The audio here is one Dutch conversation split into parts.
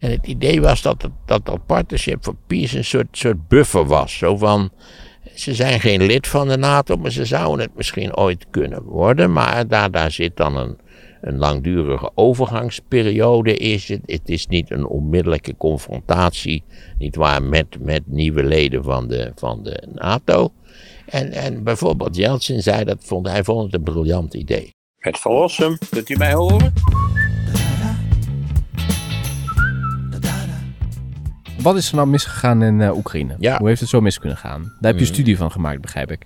En het idee was dat het, dat, dat Partnership for Peace een soort, soort buffer was. Zo van, ze zijn geen lid van de NATO, maar ze zouden het misschien ooit kunnen worden. Maar daar, daar zit dan een, een langdurige overgangsperiode is het. Het is niet een onmiddellijke confrontatie, niet waar, met, met nieuwe leden van de, van de NATO. En, en bijvoorbeeld Jeltsin zei dat, vond, hij vond het een briljant idee. Het verlossen, kunt u mij horen? Wat is er nou misgegaan in uh, Oekraïne? Ja. Hoe heeft het zo mis kunnen gaan? Daar heb je een Mhm. studie van gemaakt, begrijp ik.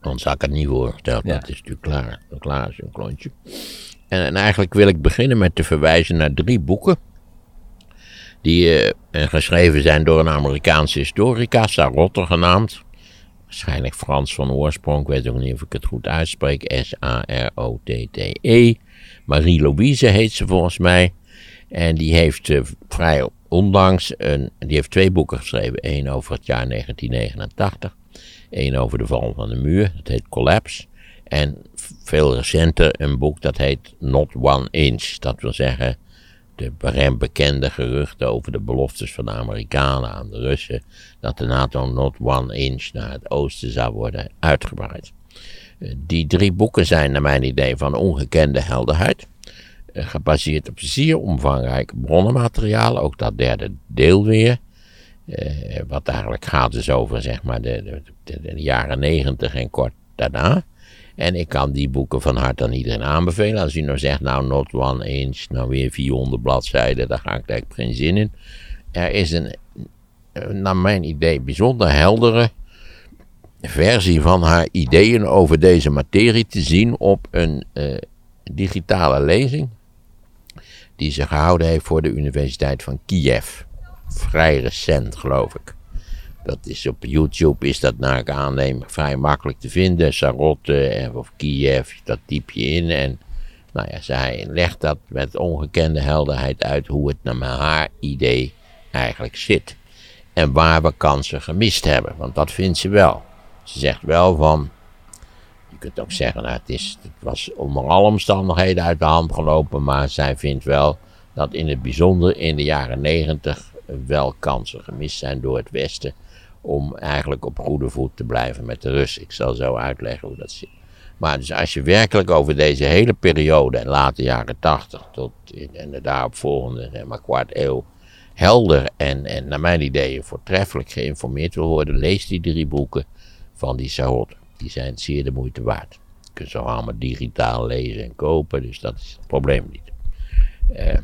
Anders had ik het niet voor verteld. Ja. Dat is natuurlijk klaar. Klaar is een klontje. En, en eigenlijk wil ik beginnen met te verwijzen naar drie boeken. Die eh, geschreven zijn door een Amerikaanse historica, Sarotte genaamd. Waarschijnlijk Frans van oorsprong, ik weet ook niet of ik het goed uitspreek. S-A-R-O-T-T-E. Marie-Louise heet ze volgens mij. En die heeft eh, vrij onlangs een, die heeft twee boeken geschreven. Eén over het jaar 1989. Eén over de val van de muur, dat heet Collapse. En veel recenter een boek dat heet Not One Inch. Dat wil zeggen, de be- bekende geruchten over de beloftes van de Amerikanen aan de Russen. Dat de NATO Not One Inch naar het oosten zou worden uitgebreid. Eh, Die drie boeken zijn naar mijn idee van ongekende helderheid. Eh, Gebaseerd op zeer omvangrijk bronnenmateriaal, ook dat derde deel weer. Eh, wat eigenlijk gaat dus over zeg maar de, de, de- jaren negentig en kort daarna. En ik kan die boeken van harte aan iedereen aanbevelen. Als u nou zegt, nou not one inch, nou weer 400 bladzijden, daar ga ik eigenlijk geen zin in. Er is een, naar mijn idee, bijzonder heldere versie van haar ideeën over deze materie te zien op een eh, digitale lezing. Die ze gehouden heeft voor de Universiteit van Kiev vrij recent, geloof ik. Dat is op YouTube is dat naar ik aanneem vrij makkelijk te vinden. Sarotte of Kiev, dat typ je in. En nou ja, zij legt dat met ongekende helderheid uit hoe het naar haar idee eigenlijk zit. En waar we kansen gemist hebben. Want dat vindt ze wel. Ze zegt wel van. Kunt ook zeggen, nou, het, is, het was onder alle omstandigheden uit de hand gelopen. Maar zij vindt wel dat in het bijzonder in de jaren negentig wel kansen gemist zijn door het Westen. Om eigenlijk op goede voet te blijven met de Russen. Ik zal zo uitleggen hoe dat zit. Maar dus als je werkelijk over deze hele periode, en late jaren tachtig tot in, en de daaropvolgende zeg maar, kwart eeuw, helder en, en naar mijn idee voortreffelijk geïnformeerd wil worden, lees die drie boeken van die Sarotte. Die zijn zeer de moeite waard. Je kunt ze allemaal digitaal lezen en kopen, dus dat is het probleem niet. Eh,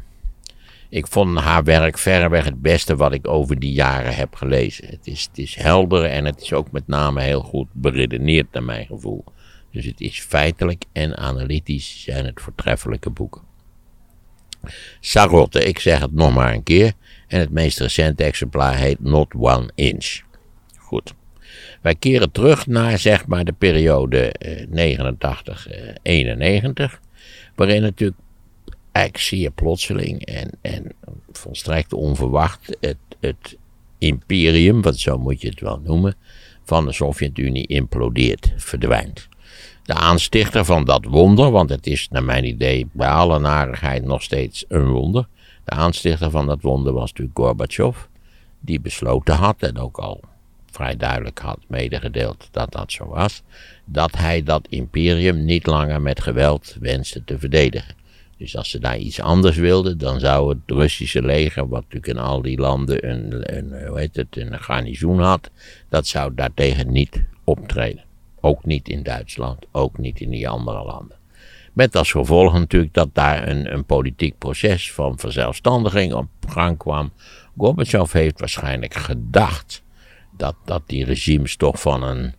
ik vond haar werk verreweg het beste wat ik over die jaren heb gelezen. Het is, het is helder en het is ook met name heel goed beredeneerd naar mijn gevoel. Dus het is feitelijk en analytisch zijn het voortreffelijke boeken. Sarotte, ik zeg het nog maar een keer. En het meest recente exemplaar heet Not One Inch. Goed. Wij keren terug naar zeg maar de periode eh, 89-91. waarin natuurlijk eigenlijk zeer plotseling en, en volstrekt onverwacht het, het imperium, want zo moet je het wel noemen, van de Sovjet-Unie implodeert, verdwijnt. De aanstichter van dat wonder, want het is naar mijn idee bij alle narigheid nog steeds een wonder. De aanstichter van dat wonder was natuurlijk Gorbachev, die besloten had en ook al vrij duidelijk had medegedeeld dat dat zo was, dat hij dat imperium niet langer met geweld wenste te verdedigen. Dus als ze daar iets anders wilden, dan zou het Russische leger, wat natuurlijk in al die landen een, een, hoe heet het, een garnizoen had, dat zou daartegen niet optreden. Ook niet in Duitsland, ook niet in die andere landen. Met als gevolg natuurlijk dat daar een, een politiek proces van verzelfstandiging op gang kwam. Gorbachev heeft waarschijnlijk gedacht dat, dat die regimes toch van een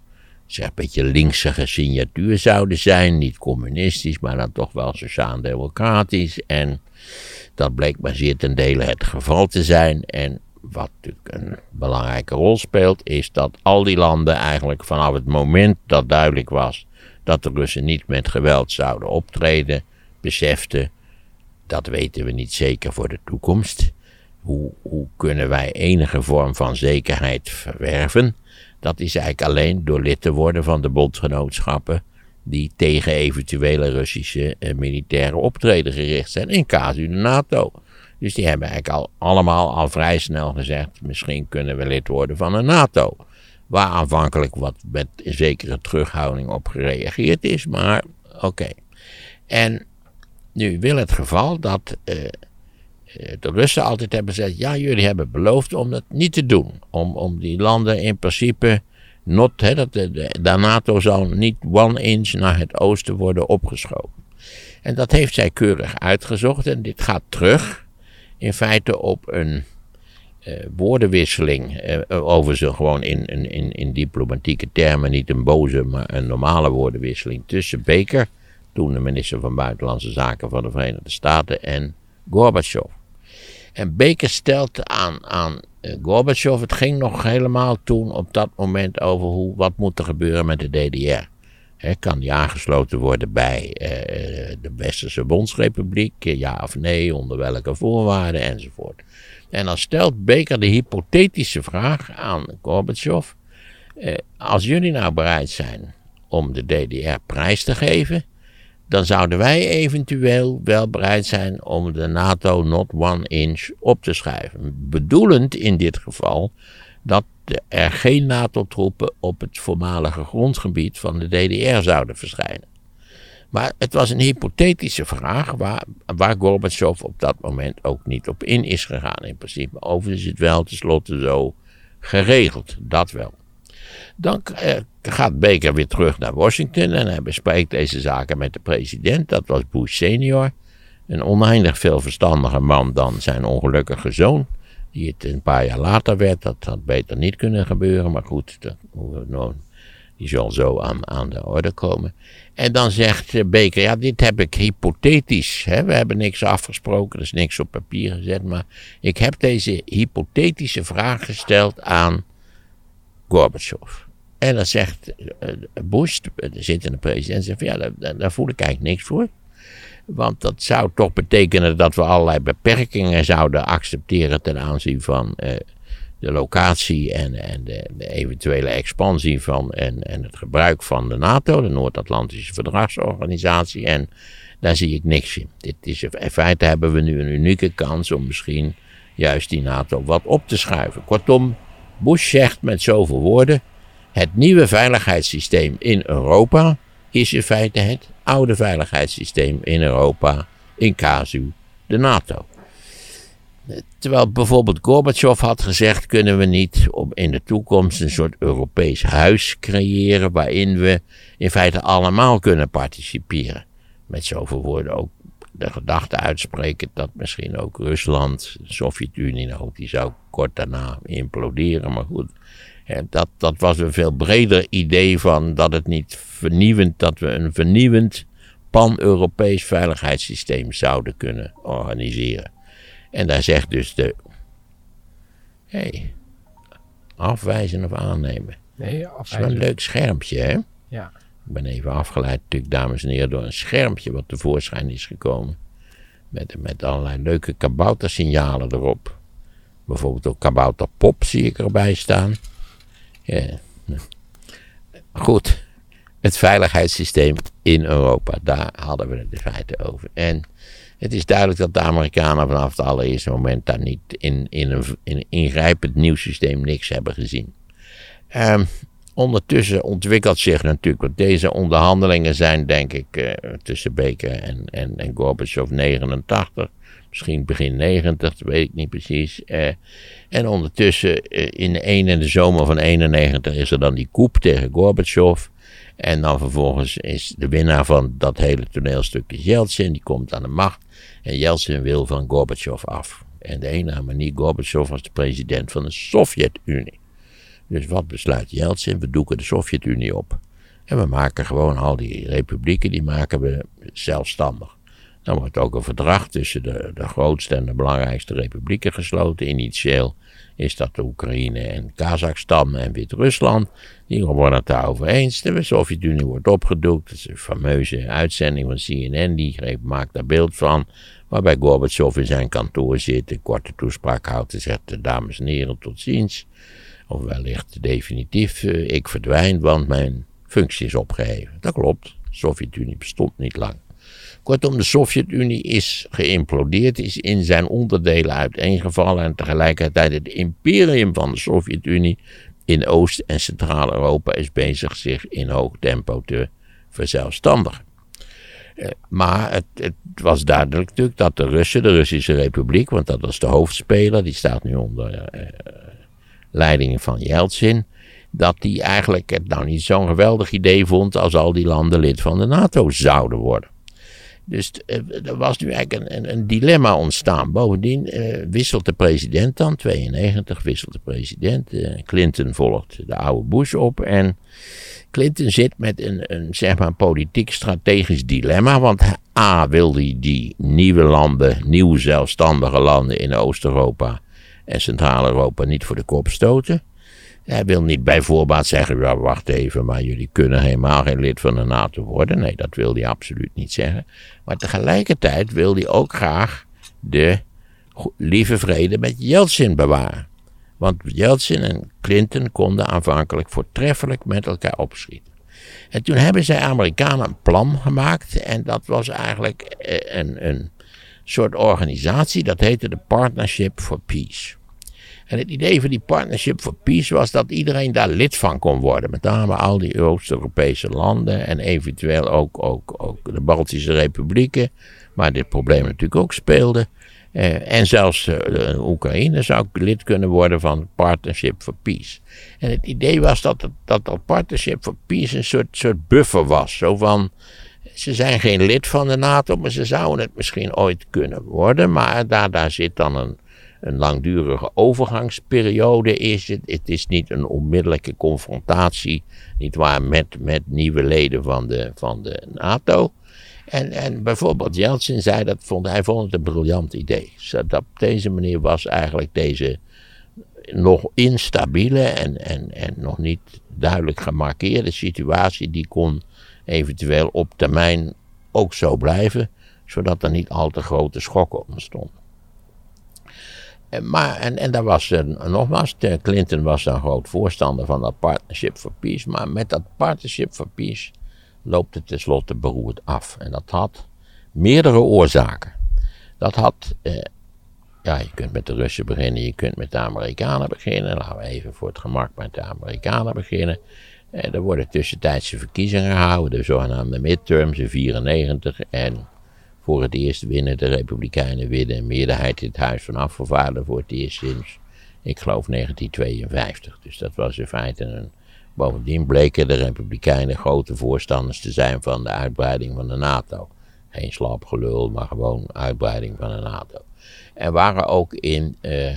zeg, beetje linkse signatuur zouden zijn. Niet communistisch, maar dan toch wel sociaal-democratisch. En dat bleek maar zeer ten dele het geval te zijn. En wat natuurlijk een belangrijke rol speelt, is dat al die landen eigenlijk vanaf het moment dat duidelijk was dat de Russen niet met geweld zouden optreden, beseften, dat weten we niet zeker voor de toekomst. Hoe, kunnen wij enige vorm van zekerheid verwerven? Dat is eigenlijk alleen door lid te worden van de bondgenootschappen die tegen eventuele Russische eh, militaire optreden gericht zijn, in casu de NATO. Dus die hebben eigenlijk al allemaal al vrij snel gezegd: misschien kunnen we lid worden van de NATO. Waar aanvankelijk wat met zekere terughouding op gereageerd is, maar oké. En nu wil het geval dat uh, de Russen altijd hebben gezegd: ja, jullie hebben beloofd om dat niet te doen. Om, om die landen in principe not, dat de, de, de NATO zou niet one inch naar het oosten worden opgeschoven. En dat heeft zij keurig uitgezocht en dit gaat terug in feite op een uh, woordenwisseling. Uh, overigens gewoon in, in, in diplomatieke termen, niet een boze, maar een normale woordenwisseling tussen Baker, toen de minister van Buitenlandse Zaken van de Verenigde Staten, en Gorbachev. En Baker stelt aan, aan uh, Gorbachev, het ging nog helemaal toen op dat moment over hoe, wat moet er gebeuren met de DDR. Kan die aangesloten worden bij uh, de Westerse Bondsrepubliek? Ja of nee, onder welke voorwaarden enzovoort. En dan stelt Baker de hypothetische vraag aan Gorbachev: als jullie nou bereid zijn om de DDR prijs te geven, dan zouden wij eventueel wel bereid zijn om de NATO not one inch op te schrijven. Bedoelend in dit geval dat er geen NATO-troepen op het voormalige grondgebied van de DDR zouden verschijnen. Maar het was een hypothetische vraag waar, waar Gorbachev op dat moment ook niet op in is gegaan. In principe, overigens is het wel tenslotte zo geregeld, dat wel. Dan eh, gaat Baker weer terug naar Washington en hij bespreekt deze zaken met de president. Dat was Bush senior. Een oneindig veel verstandiger man dan zijn ongelukkige zoon. Die het een paar jaar later werd. Dat had beter niet kunnen gebeuren. Maar goed, die zal zo aan, aan de orde komen. En dan zegt eh, Baker, ja, dit heb ik hypothetisch. Hè? We hebben niks afgesproken, er is niks op papier gezet. Maar ik heb deze hypothetische vraag gesteld aan Gorbachev. En dan zegt uh, Bush, de zittende president, zegt van, ja, daar, daar, voel ik eigenlijk niks voor. Want dat zou toch betekenen dat we allerlei beperkingen zouden accepteren ten aanzien van uh, de locatie en, en de, de, eventuele expansie van en, en het gebruik van de NATO, de Noord-Atlantische Verdragsorganisatie. En daar zie ik niks in. Dit is, in feite hebben we nu een unieke kans om misschien juist die NATO wat op te schuiven. Kortom, Bush zegt met zoveel woorden: het nieuwe veiligheidssysteem in Europa is in feite het oude veiligheidssysteem in Europa, in casu de NATO. Terwijl bijvoorbeeld Gorbachev had gezegd: kunnen we niet in de toekomst een soort Europees huis creëren waarin we in feite allemaal kunnen participeren. Met zoveel woorden ook de gedachte uitspreken dat misschien ook Rusland, de Sovjet-Unie, nou, die zou kort daarna imploderen, maar goed. Dat, dat was een veel breder idee van dat het niet vernieuwend, dat we een vernieuwend pan-Europees veiligheidssysteem zouden kunnen organiseren. En daar zegt dus de. Hé, hey, afwijzen of aannemen. Nee, afwijzen. Dat is wel een leuk schermpje, hè? Ja. Ik ben even afgeleid, natuurlijk, dames en heren, door een schermpje wat tevoorschijn is gekomen. Met, met allerlei leuke kaboutersignalen erop. Bijvoorbeeld ook kabouterpop zie ik erbij staan. Ja. Goed, het veiligheidssysteem in Europa, daar hadden we het in feite over. En het is duidelijk dat de Amerikanen vanaf het allereerste moment daar niet in, in, een, in ingrijpend nieuw systeem niks hebben gezien. Um, ondertussen ontwikkelt zich natuurlijk, want deze onderhandelingen zijn denk ik uh, tussen Baker en, en, en Gorbachev 89, misschien begin 90, dat weet ik niet precies. Uh, en ondertussen uh, in de een en de zomer van 91 is er dan die koep tegen Gorbachev. En dan vervolgens is de winnaar van dat hele toneelstuk Yeltsin, die komt aan de macht. En Yeltsin wil van Gorbachev af. En de enige manier, Gorbachev was de president van de Sovjet-Unie. Dus wat besluit Yeltsin? We doeken de Sovjet-Unie op. En we maken gewoon al die republieken, die maken we zelfstandig. Dan wordt ook een verdrag tussen de, de grootste en de belangrijkste republieken gesloten. Initieel is dat de Oekraïne en Kazachstan en Wit-Rusland. Die worden het daarover eens. De Sovjet-Unie wordt opgedoekt. Dat is een fameuze uitzending van CNN. Die maakt daar beeld van. Waarbij Gorbachev in zijn kantoor zit, een korte toespraak houdt en zegt: Dames en heren, tot ziens. Of wellicht definitief, uh, ik verdwijn, want mijn functie is opgeheven. Dat klopt. De Sovjet-Unie bestond niet lang. Kortom, de Sovjet-Unie is geïmplodeerd, is in zijn onderdelen uiteengevallen en tegelijkertijd het imperium van de Sovjet-Unie in Oost- en Centraal-Europa is bezig zich in hoog tempo te verzelfstandigen. Eh, maar het, het, was duidelijk natuurlijk dat de Russen, de Russische Republiek, want dat was de hoofdspeler, die staat nu onder uh, leiding van Yeltsin, dat die eigenlijk het nou niet zo'n geweldig idee vond als al die landen lid van de NATO zouden worden. Dus er was nu eigenlijk een, een, dilemma ontstaan. Bovendien uh, wisselt de president dan, 92 wisselt de president. Uh, Clinton volgt de oude Bush op. En Clinton zit met een, een zeg maar, politiek-strategisch dilemma. Want A wil hij die nieuwe landen, nieuwe zelfstandige landen in Oost-Europa en Centraal-Europa niet voor de kop stoten. Hij wil niet bijvoorbeeld zeggen, ja, wacht even, maar jullie kunnen helemaal geen lid van de NATO worden. Nee, dat wil hij absoluut niet zeggen. Maar tegelijkertijd wil hij ook graag de lieve vrede met Yeltsin bewaren. Want Yeltsin en Clinton konden aanvankelijk voortreffelijk met elkaar opschieten. En toen hebben zij Amerikanen een plan gemaakt. En dat was eigenlijk eh, een, een soort organisatie, dat heette de Partnership for Peace. En het idee van die Partnership for Peace was dat iedereen daar lid van kon worden. Met name al die Oost-Europese landen en eventueel ook, ook, ook de Baltische republieken, waar dit probleem natuurlijk ook speelde. Eh, en zelfs uh, Oekraïne zou lid kunnen worden van Partnership for Peace. En het idee was dat dat, dat Partnership for Peace een soort, soort buffer was. Zo van, ze zijn geen lid van de NATO, maar ze zouden het misschien ooit kunnen worden. Maar daar, daar zit dan een, een langdurige overgangsperiode is. Het, het is niet een onmiddellijke confrontatie, niet waar, met, met nieuwe leden van de, van de NATO. En, en bijvoorbeeld Jeltsin zei dat, vond, hij vond het een briljant idee. dat op deze manier was eigenlijk deze nog instabiele en, en, en nog niet duidelijk gemarkeerde situatie, die kon eventueel op termijn ook zo blijven, zodat er niet al te grote schokken ontstonden. Maar, en, en daar was nogmaals, Clinton was een groot voorstander van dat Partnership for Peace. Maar met dat Partnership for Peace loopt het tenslotte beroerd af. En dat had meerdere oorzaken. Dat had, eh, ja, je kunt met de Russen beginnen, je kunt met de Amerikanen beginnen. Laten we even voor het gemak met de Amerikanen beginnen. Eh, er worden tussentijdse verkiezingen gehouden, de zogenaamde midterms in 94. En voor het eerst winnen de Republikeinen winnen een meerderheid in het Huis van Afgevaardigden voor het eerst sinds, ik geloof, 1952. Dus dat was in feite een. Bovendien bleken de Republikeinen grote voorstanders te zijn van de uitbreiding van de NATO. Geen slapgelul, maar gewoon uitbreiding van de NATO. Er waren ook in, uh,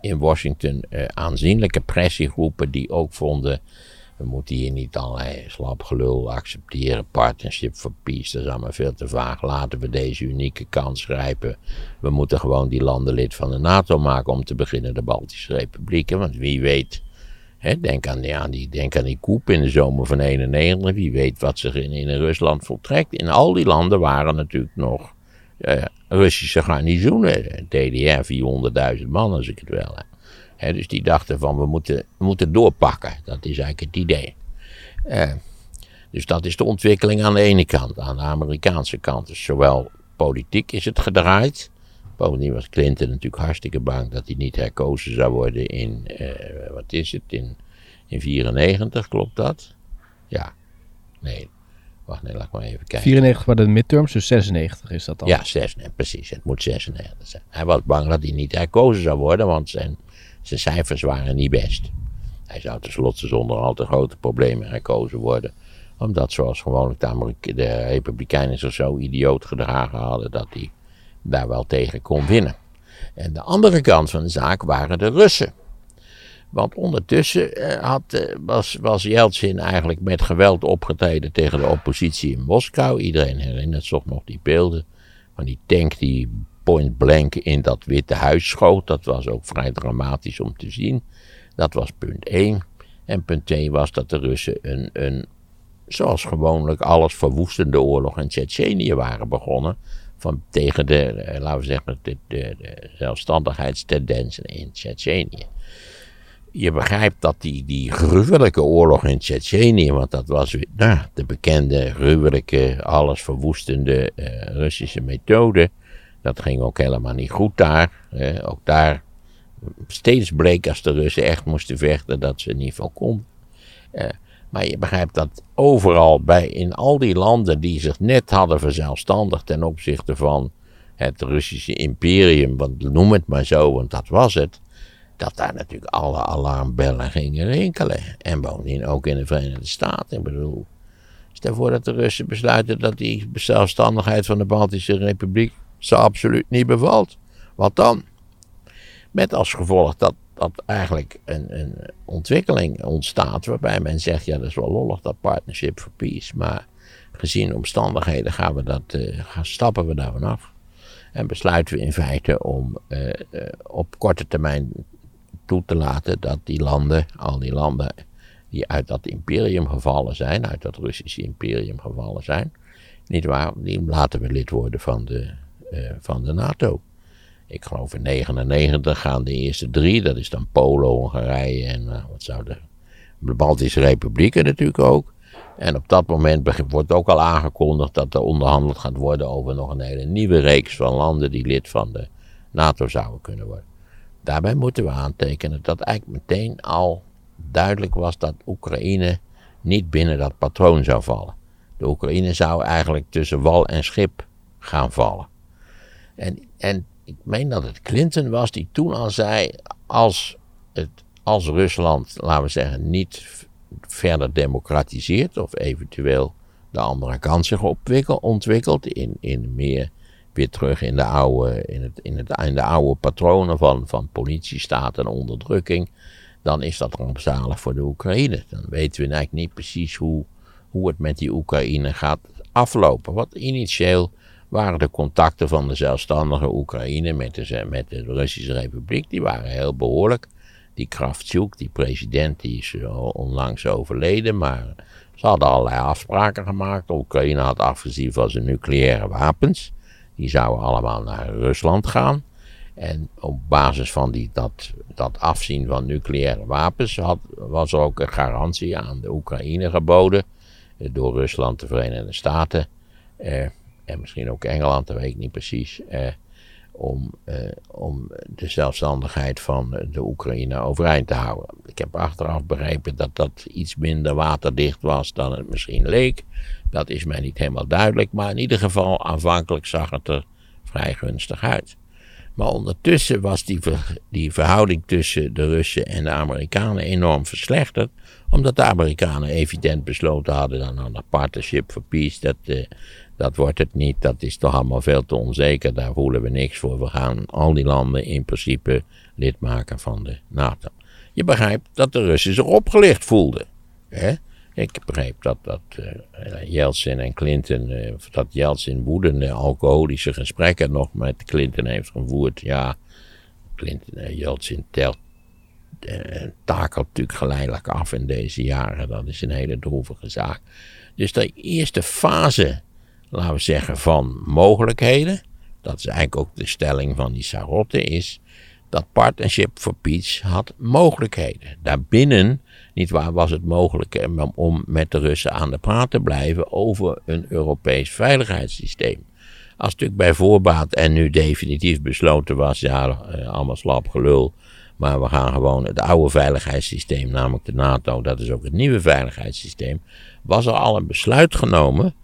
in Washington uh, aanzienlijke pressiegroepen die ook vonden we moeten hier niet allerlei slapgelul accepteren. Partnership for Peace, dat is allemaal veel te vaag. Laten we deze unieke kans grijpen. We moeten gewoon die landen lid van de NATO maken om te beginnen de Baltische Republieken. Want wie weet, hè, denk, aan die, aan die, denk aan die koep in de zomer van 91. Wie weet wat zich in, in Rusland voltrekt. In al die landen waren natuurlijk nog uh, Russische garnizoenen. DDR 400.000 man als ik het wel heb dus die dachten van we moeten, we moeten doorpakken. Dat is eigenlijk het idee. Eh, dus dat is de ontwikkeling aan de ene kant. Aan de Amerikaanse kant is zowel politiek is het gedraaid. Bovendien was Clinton natuurlijk hartstikke bang dat hij niet herkozen zou worden in, uh, wat is het, in, in 94, klopt dat? Ja, nee, wacht, nee, laat maar even kijken. 94 waren de midterms, dus 96 is dat dan? Ja, 96, precies, het moet 96 zijn. Hij was bang dat hij niet herkozen zou worden, want zijn zijn cijfers waren niet best. Hij zou tenslotte zonder al te grote problemen gekozen worden. Omdat, zoals gewoonlijk de, de Republikeinen zich zo idioot gedragen hadden dat hij daar wel tegen kon winnen. En de andere kant van de zaak waren de Russen. Want ondertussen eh, had, eh, was, was Yeltsin eigenlijk met geweld opgetreden tegen de oppositie in Moskou. Iedereen herinnert zich nog die beelden van die tank die point blank in dat Witte Huis schoot. Dat was ook vrij dramatisch om te zien. Dat was punt 1. En punt 2 was dat de Russen een, een zoals gewoonlijk alles verwoestende oorlog in Tsjetsjenië waren begonnen. Van, tegen de, eh, laten we zeggen, de, de, de zelfstandigheidstendensen in Tsjetsjenië. je begrijpt dat die, die gruwelijke oorlog in Tsjetsjenië, want dat was nou, de bekende, gruwelijke, alles verwoestende eh, Russische methode. Dat ging ook helemaal niet goed daar. Ook daar steeds bleek als de Russen echt moesten vechten dat ze niet van konden. Eh, maar je begrijpt dat overal, bij, in al die landen die zich net hadden verzelfstandigd ten opzichte van het Russische imperium, want noem het maar zo, want dat was het, dat daar natuurlijk alle alarmbellen gingen rinkelen. En bovendien ook in de Verenigde Staten. Ik bedoel, stel voor dat de Russen besluiten dat die zelfstandigheid van de Baltische Republiek ze absoluut niet bevalt. Wat dan? Met als gevolg dat, dat eigenlijk een, een ontwikkeling ontstaat waarbij men zegt, ja dat is wel lollig dat Partnership for Peace, maar gezien de omstandigheden gaan we dat, uh, stappen we daar vanaf. En besluiten we in feite om uh, uh, op korte termijn toe te laten dat die landen, al die landen die uit dat imperium gevallen zijn, uit dat Russische imperium gevallen zijn, niet waar, die laten we lid worden van de, van de NATO. Ik geloof in 99 gaan de eerste drie, dat is dan Polen, Hongarije en uh, wat zou de, de Baltische Republieken natuurlijk ook. En op dat moment wordt ook al aangekondigd dat er onderhandeld gaat worden over nog een hele nieuwe reeks van landen die lid van de NATO zouden kunnen worden. Daarbij moeten we aantekenen dat eigenlijk meteen al duidelijk was dat Oekraïne niet binnen dat patroon zou vallen. De Oekraïne zou eigenlijk tussen wal en schip gaan vallen. En, en ik meen dat het Clinton was die toen al zei: als, het, als Rusland, laten we zeggen, niet verder democratiseert of eventueel de andere kant zich ontwikkelt in, in meer weer terug in de oude, in het, in het, in de oude patronen van, van politiestaat en onderdrukking, dan is dat rampzalig voor de Oekraïne. Dan weten we eigenlijk niet precies hoe, hoe het met die Oekraïne gaat aflopen. Want initieel waren de contacten van de zelfstandige Oekraïne met de, met de Russische Republiek, die waren heel behoorlijk. Die Kravchuk, die president, die is onlangs overleden, maar ze hadden allerlei afspraken gemaakt. Oekraïne had afgezien van zijn nucleaire wapens. Die zouden allemaal naar Rusland gaan. En op basis van die, dat, dat afzien van nucleaire wapens had, was er ook een garantie aan de Oekraïne geboden. Eh, door Rusland, de Verenigde Staten. Eh, en misschien ook Engeland, dat weet ik niet precies. Eh, om, eh, om de zelfstandigheid van de Oekraïne overeind te houden. Ik heb achteraf begrepen dat dat iets minder waterdicht was dan het misschien leek. Dat is mij niet helemaal duidelijk, maar in ieder geval aanvankelijk zag het er vrij gunstig uit. Maar ondertussen was die, die verhouding tussen de Russen en de Amerikanen enorm verslechterd, omdat de Amerikanen evident besloten hadden dan aan een partnership for peace, dat, uh, dat wordt het niet, dat is toch allemaal veel te onzeker, daar voelen we niks voor. We gaan al die landen in principe lid maken van de NATO. Je begrijpt dat de Russen zich opgelicht voelden. Hè? Ik begreep dat, dat uh, en Clinton, uh, dat Yeltsin woedende alcoholische gesprekken nog met Clinton heeft gevoerd. Ja, Clinton, uh, Yeltsin telt, takelt natuurlijk geleidelijk af in deze jaren. Dat is een hele droevige zaak. Dus de eerste fase, laten we zeggen, van mogelijkheden, dat is eigenlijk ook de stelling van die Sarotte, is dat Partnership for Peace had mogelijkheden. Daarbinnen niet waar was het mogelijk om met de Russen aan de praat te blijven over een Europees veiligheidssysteem. Als natuurlijk bij voorbaat en nu definitief besloten was, ja, eh, allemaal slap gelul, maar we gaan gewoon het oude veiligheidssysteem, namelijk de NATO, dat is ook het nieuwe veiligheidssysteem, was er al een besluit genomen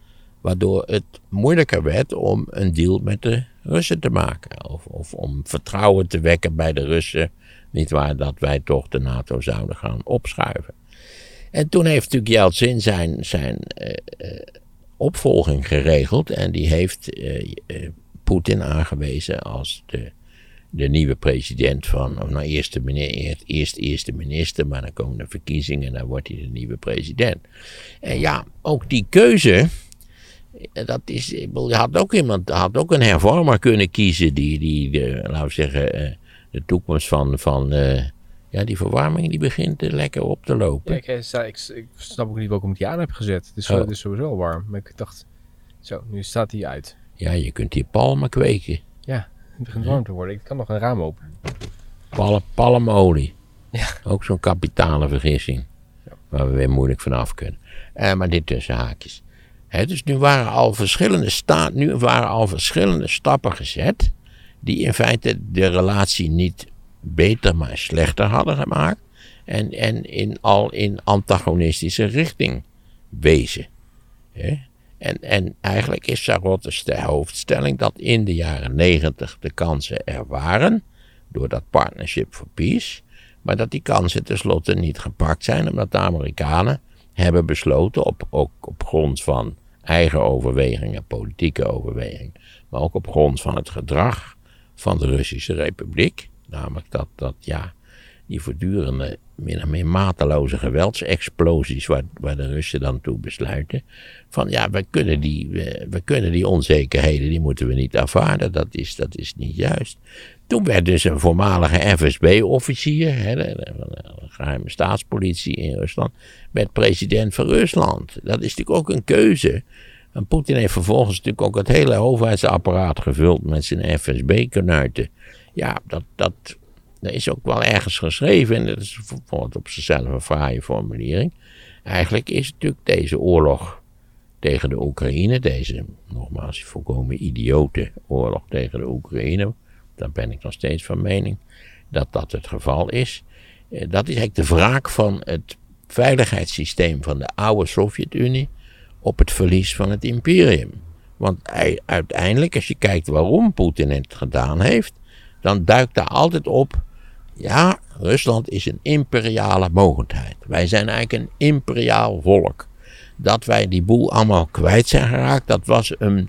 waardoor het moeilijker werd om een deal met de Russen te maken. Of, om vertrouwen te wekken bij de Russen niet waar dat wij toch de NATO zouden gaan opschuiven. En toen heeft natuurlijk Yeltsin zijn, zijn uh, opvolging geregeld. En die heeft uh, Poetin aangewezen als de, de nieuwe president van. Of nou, eerste, eerst, eerst eerste minister, maar dan komen de verkiezingen en dan wordt hij de nieuwe president. En ja, ook die keuze. Dat is, je had ook iemand, had ook een hervormer kunnen kiezen die, die de, laten we zeggen, de toekomst van, van uh, ja, die verwarming die begint uh, lekker op te lopen. Ja, ik, eh, ik, ik, snap ook niet waarom ik die aan heb gezet. Het is, oh. het is sowieso al warm. Maar ik dacht, zo, nu staat hij uit. Ja, je kunt hier palmen kweken. Ja, het begint warm te worden. Ik kan nog een raam open. Palm, palmolie. Ja. Ook zo'n kapitale vergissing. Waar we weer moeilijk vanaf kunnen. Eh, maar dit tussen haakjes. Dus nu waren, al verschillende sta nu waren al verschillende stappen gezet. Die in feite de relatie niet beter, maar slechter hadden gemaakt. En, en in, al in antagonistische richting wezen. En, en eigenlijk is Sarotte's de hoofdstelling dat in de jaren negentig de kansen er waren. Door dat Partnership for Peace. Maar dat die kansen tenslotte niet gepakt zijn, omdat de Amerikanen hebben besloten, op, ook op grond van eigen overwegingen, politieke overwegingen, maar ook op grond van het gedrag van de Russische Republiek. Namelijk dat, dat ja, die voortdurende, min of meer mateloze geweldsexplosies, waar, waar de Russen dan toe besluiten. Van ja, we kunnen, die, we, we kunnen die onzekerheden, die moeten we niet ervaren. Dat is, dat is niet juist. Toen werd dus een voormalige FSB-officier, van de geheime staatspolitie in Rusland, werd president van Rusland. Dat is natuurlijk ook een keuze. En Poetin heeft vervolgens natuurlijk ook het hele overheidsapparaat gevuld met zijn FSB-kanuiten. Ja, dat, dat, dat is ook wel ergens geschreven en dat is bijvoorbeeld op zichzelf een fraaie formulering. Eigenlijk is natuurlijk deze oorlog tegen de Oekraïne, deze nogmaals volkomen idiote oorlog tegen de Oekraïne, daar ben ik nog steeds van mening dat dat het geval is. Eh, dat is eigenlijk de wraak van het veiligheidssysteem van de oude Sovjet-Unie op het verlies van het imperium. Want uiteindelijk, als je kijkt waarom Poetin het gedaan heeft, dan duikt daar altijd op. Ja, Rusland is een imperiale mogendheid. Wij zijn eigenlijk een imperiaal volk. Dat wij die boel allemaal kwijt zijn geraakt, dat was een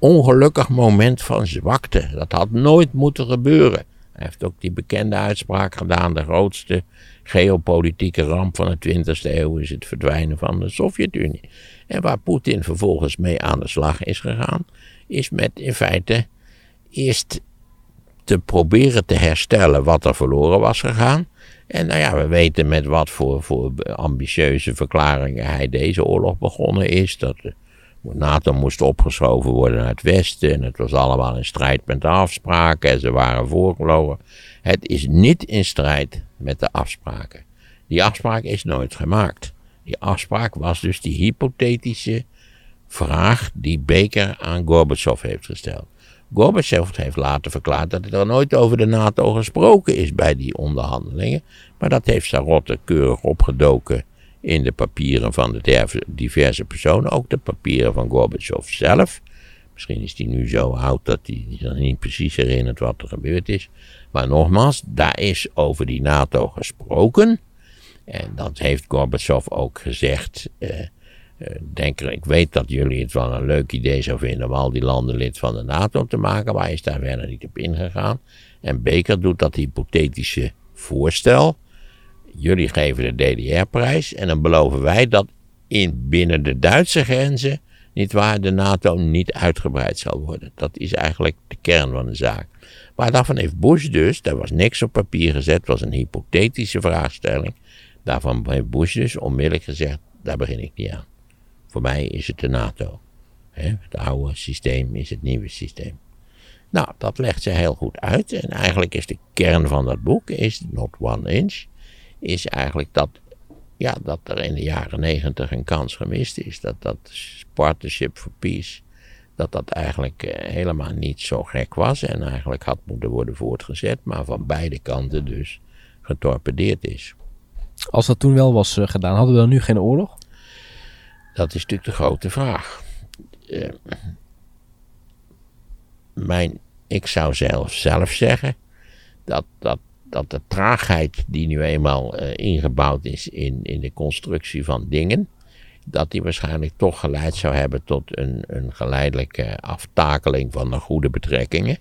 ongelukkig moment van zwakte. Dat had nooit moeten gebeuren. Hij heeft ook die bekende uitspraak gedaan: de grootste geopolitieke ramp van de 20e eeuw is het verdwijnen van de Sovjet-Unie. En waar Poetin vervolgens mee aan de slag is gegaan, is met in feite eerst te proberen te herstellen wat er verloren was gegaan. En nou ja, we weten met wat voor, voor ambitieuze verklaringen hij deze oorlog begonnen is. Dat NATO moest opgeschoven worden naar het westen. En het was allemaal in strijd met de afspraken. En ze waren voorgelogen. Het is niet in strijd met de afspraken. Die afspraak is nooit gemaakt. Die afspraak was dus die hypothetische vraag die Baker aan Gorbachev heeft gesteld. Gorbachev heeft later verklaard dat er nooit over de NATO gesproken is bij die onderhandelingen. Maar dat heeft Sarotte keurig opgedoken in de papieren van de diverse personen. Ook de papieren van Gorbachev zelf. Misschien is hij nu zo oud dat hij zich niet precies herinnert wat er gebeurd is. Maar nogmaals, daar is over die NATO gesproken. En dat heeft Gorbachev ook gezegd. Eh, eh, denk ik weet dat jullie het wel een leuk idee zou vinden om al die landen lid van de NATO te maken, maar hij is daar verder niet op ingegaan. En Baker doet dat hypothetische voorstel. Jullie geven de DDR-prijs en dan beloven wij dat in binnen de Duitse grenzen, niet waar, de NATO niet uitgebreid zal worden. Dat is eigenlijk de kern van de zaak. Maar daarvan heeft Bush dus, daar was niks op papier gezet, was een hypothetische vraagstelling. Daarvan heeft Bush dus onmiddellijk gezegd, daar begin ik niet aan. Voor mij is het de NATO. Het oude systeem is het nieuwe systeem. Nou, dat legt ze heel goed uit. En eigenlijk is de kern van dat boek, is Not One Inch, is eigenlijk dat, ja, dat er in de jaren negentig een kans gemist is. Dat dat Partnership for Peace, dat dat eigenlijk eh, helemaal niet zo gek was. En eigenlijk had moeten worden voortgezet, maar van beide kanten dus getorpedeerd is. Als dat toen wel was eh, gedaan, hadden we dan nu geen oorlog? Dat is natuurlijk de grote vraag. Uh, mijn, ik zou zelf, zelf zeggen dat, dat, dat de traagheid die nu eenmaal uh, ingebouwd is in, in de constructie van dingen, dat die waarschijnlijk toch geleid zou hebben tot een, een geleidelijke aftakeling van de goede betrekkingen.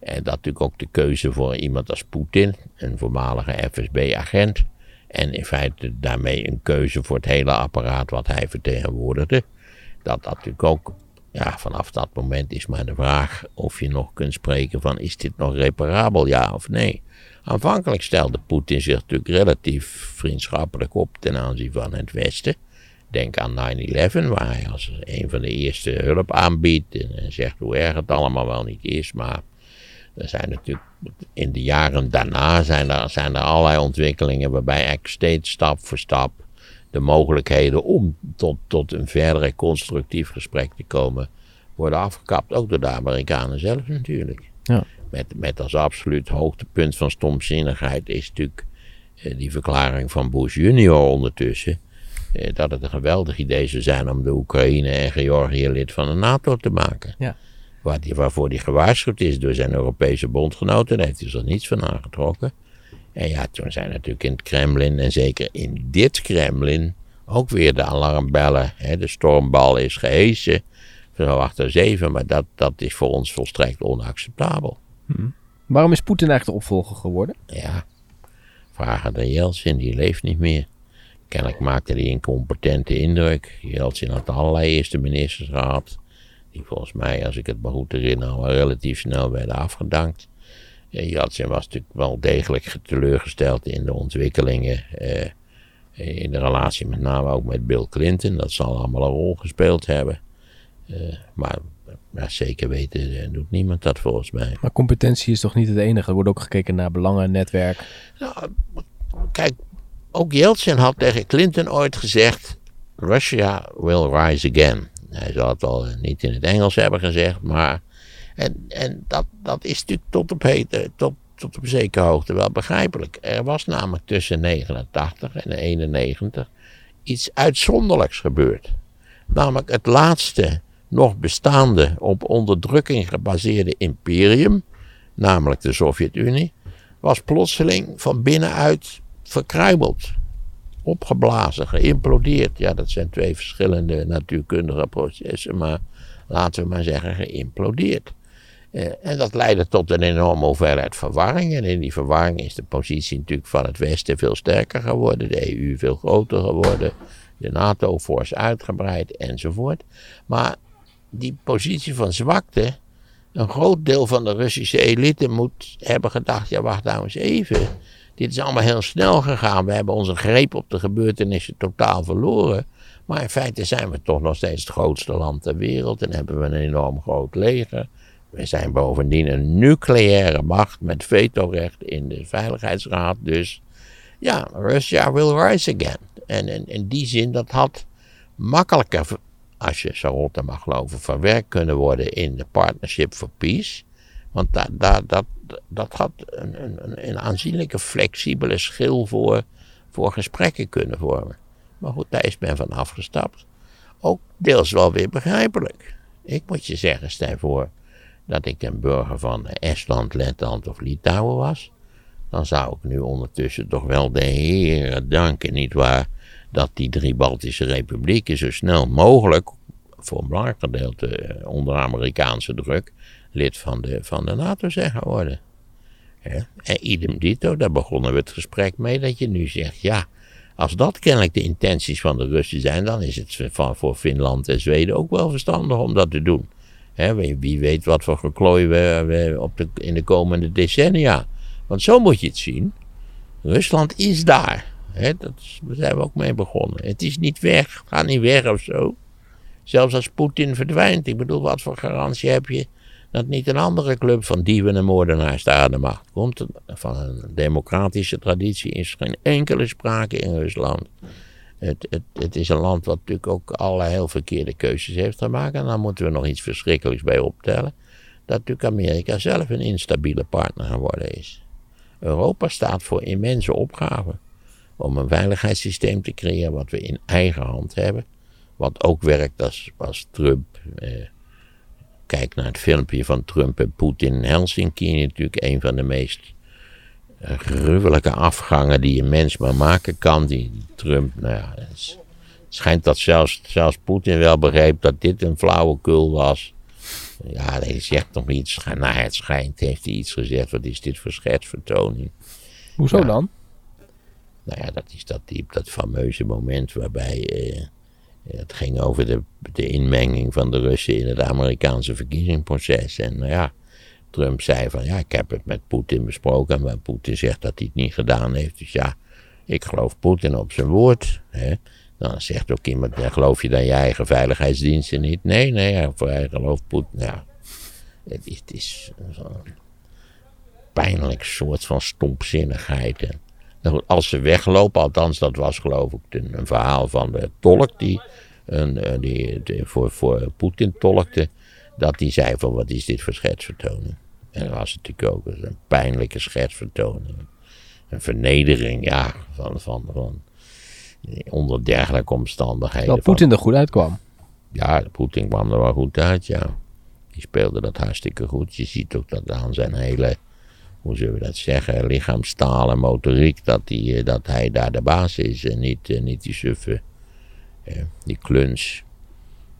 En dat natuurlijk ook de keuze voor iemand als Poetin, een voormalige FSB-agent, en in feite daarmee een keuze voor het hele apparaat wat hij vertegenwoordigde. Dat dat natuurlijk ook, ja, vanaf dat moment is maar de vraag of je nog kunt spreken van is dit nog reparabel, ja of nee. Aanvankelijk stelde Poetin zich natuurlijk relatief vriendschappelijk op ten aanzien van het Westen. Denk aan 9-11, waar hij als een van de eerste hulp aanbiedt en zegt hoe erg het allemaal wel niet is, maar Er zijn natuurlijk in de jaren daarna zijn er, er allerlei ontwikkelingen waarbij eigenlijk steeds stap voor stap de mogelijkheden om tot, tot een verdere constructief gesprek te komen worden afgekapt. Ook door de Amerikanen zelf natuurlijk. Ja. Met, met als absoluut hoogtepunt van stomzinnigheid is natuurlijk eh, die verklaring van Bush junior ondertussen. eh, dat het een geweldig idee zou zijn om de Oekraïne en Georgië lid van de NATO te maken. Ja. Waar die, waarvoor hij gewaarschuwd is door zijn Europese bondgenoten. Daar heeft hij zich niets van aangetrokken. En ja, toen zijn natuurlijk in het Kremlin, en zeker in dit Kremlin, ook weer de alarmbellen. Hè, de stormbal is gehesen. Zo achter zeven, maar dat, dat is voor ons volstrekt onacceptabel. Waarom is Poetin eigenlijk de opvolger geworden? Ja, vragen de Jeltsin, die leeft niet meer. Kennelijk maakte hij een competente indruk. Jeltsin had allerlei eerste ministers gehad. Die volgens mij, als ik het me goed herinner, al relatief snel werden afgedankt. Jeltsin was natuurlijk wel degelijk teleurgesteld in de ontwikkelingen. Eh, in de relatie met name ook met Bill Clinton. Dat zal allemaal een rol gespeeld hebben. Eh, maar ja, zeker weten eh, doet niemand dat volgens mij. Maar competentie is toch niet het enige? Er wordt ook gekeken naar belangen, netwerk. Nou, kijk, ook Yeltsin had tegen Clinton ooit gezegd: Russia will rise again. Hij zal het wel niet in het Engels hebben gezegd, maar. En, en dat, dat is natuurlijk tot op, heden, tot, tot op zekere hoogte wel begrijpelijk. Er was namelijk tussen 89 en 91 iets uitzonderlijks gebeurd. Namelijk het laatste nog bestaande op onderdrukking gebaseerde imperium, namelijk de Sovjet-Unie, was plotseling van binnenuit verkruimeld. Opgeblazen, geïmplodeerd. Ja, dat zijn twee verschillende natuurkundige processen, maar laten we maar zeggen geïmplodeerd. Eh, en dat leidde tot een enorme hoeveelheid verwarring. En in die verwarring is de positie natuurlijk van het Westen veel sterker geworden, de EU veel groter geworden, de NATO fors uitgebreid enzovoort. Maar die positie van zwakte, een groot deel van de Russische elite moet hebben gedacht: ja, wacht nou eens even. Dit is allemaal heel snel gegaan. We hebben onze greep op de gebeurtenissen totaal verloren. Maar in feite zijn we toch nog steeds het grootste land ter wereld en hebben we een enorm groot leger. We zijn bovendien een nucleaire macht met vetorecht in de Veiligheidsraad. Dus ja, Russia will rise again. En in, in die zin, dat had makkelijker, als je Sarota mag geloven, verwerkt kunnen worden in de Partnership for Peace. Want daar dat, dat had een, een, een aanzienlijke flexibele schil voor, voor gesprekken kunnen vormen. Maar goed, daar is men van afgestapt. Ook deels wel weer begrijpelijk. Ik moet je zeggen, stel voor dat ik een burger van Estland, Letland of Litouwen was. Dan zou ik nu ondertussen toch wel de heren danken, nietwaar, dat die drie Baltische republieken zo snel mogelijk, voor een belangrijk gedeelte eh, onder Amerikaanse druk, lid van de, van de NATO zijn geworden. Ja. En idem dito, daar begonnen we het gesprek mee dat je nu zegt, ja, als dat kennelijk de intenties van de Russen zijn, dan is het voor Finland en Zweden ook wel verstandig om dat te doen. Wie weet wat voor geklooi we, we op de, in de komende decennia. Want zo moet je het zien. Rusland is daar. Dat daar zijn we ook mee begonnen. Het is niet weg, gaat niet weg of zo. Zelfs als Poetin verdwijnt. Ik bedoel, wat voor garantie heb je dat niet een andere club van dieven en moordenaars daar de macht komt. Van een democratische traditie is geen enkele sprake in Rusland. Het, het, het is een land wat natuurlijk ook allerlei heel verkeerde keuzes heeft gemaakt. En dan moeten we nog iets verschrikkelijks bij optellen. Dat natuurlijk Amerika zelf een instabiele partner geworden is. Europa staat voor immense opgaven. Om een veiligheidssysteem te creëren wat we in eigen hand hebben. Wat ook werkt als, als Trump. Eh, kijk naar het filmpje van Trump en Poetin in Helsinki. Natuurlijk een van de meest gruwelijke afgangen die een mens maar maken kan. Die Trump, nou ja, het schijnt dat zelfs, zelfs Poetin wel begreep dat dit een flauwekul was. Ja, hij zegt nog iets. Nou, het schijnt, heeft hij iets gezegd. Wat is dit voor schetsvertoning? Hoezo Ja. dan? Nou ja, dat is dat, die, dat fameuze moment waarbij eh, het ging over de, de inmenging van de Russen in het Amerikaanse verkiezingsproces. En nou ja, Trump zei van ja, ik heb het met Poetin besproken, maar Poetin zegt dat hij het niet gedaan heeft. Dus ja, ik geloof Poetin op zijn woord. Hè. Dan zegt ook iemand, "Ja, geloof je dan je eigen veiligheidsdiensten niet? Nee, nee, hij gelooft Poetin. Ja, het is, het is zo- pijnlijk soort van stompzinnigheid. Nou als ze weglopen, althans dat was geloof ik een, een verhaal van de tolk die, een, eh, die, die voor, voor Poetin tolkte, dat die zei van wat is dit voor schetsvertoning. En dat was natuurlijk ook een pijnlijke schetsvertoning. Een vernedering, ja, van, van, van onder dergelijke omstandigheden. Dat Poetin er goed uitkwam. Ja, Poetin kwam er wel goed uit, ja. Die speelde dat hartstikke goed. Je ziet ook dat aan zijn hele, hoe zullen we dat zeggen, lichaamstaal en motoriek, dat, die, dat hij daar de baas is en niet, niet die suffe, die kluns,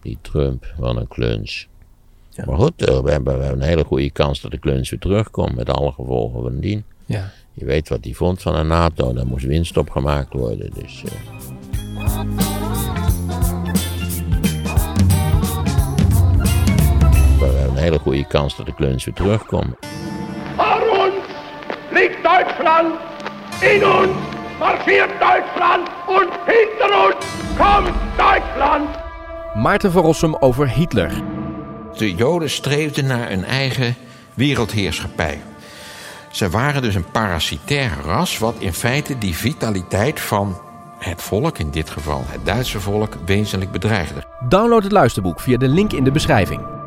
die Trump, wat een kluns. Ja. Maar goed, we hebben, we hebben een hele goede kans dat de kluns weer terugkomt met alle gevolgen van dien. Ja. Je weet wat hij vond van de NATO, daar moest winst op gemaakt worden. Dus. We hebben een hele goede kans dat de kluns weer terugkomen. In ons marcheert Duitsland en hinter ons komt Duitsland. Maarten van Rossum over Hitler. De Joden streefden naar een eigen wereldheerschappij. Ze waren dus een parasitair ras, wat in feite die vitaliteit van het volk, in dit geval het Duitse volk, wezenlijk bedreigde. Download het luisterboek via de link in de beschrijving.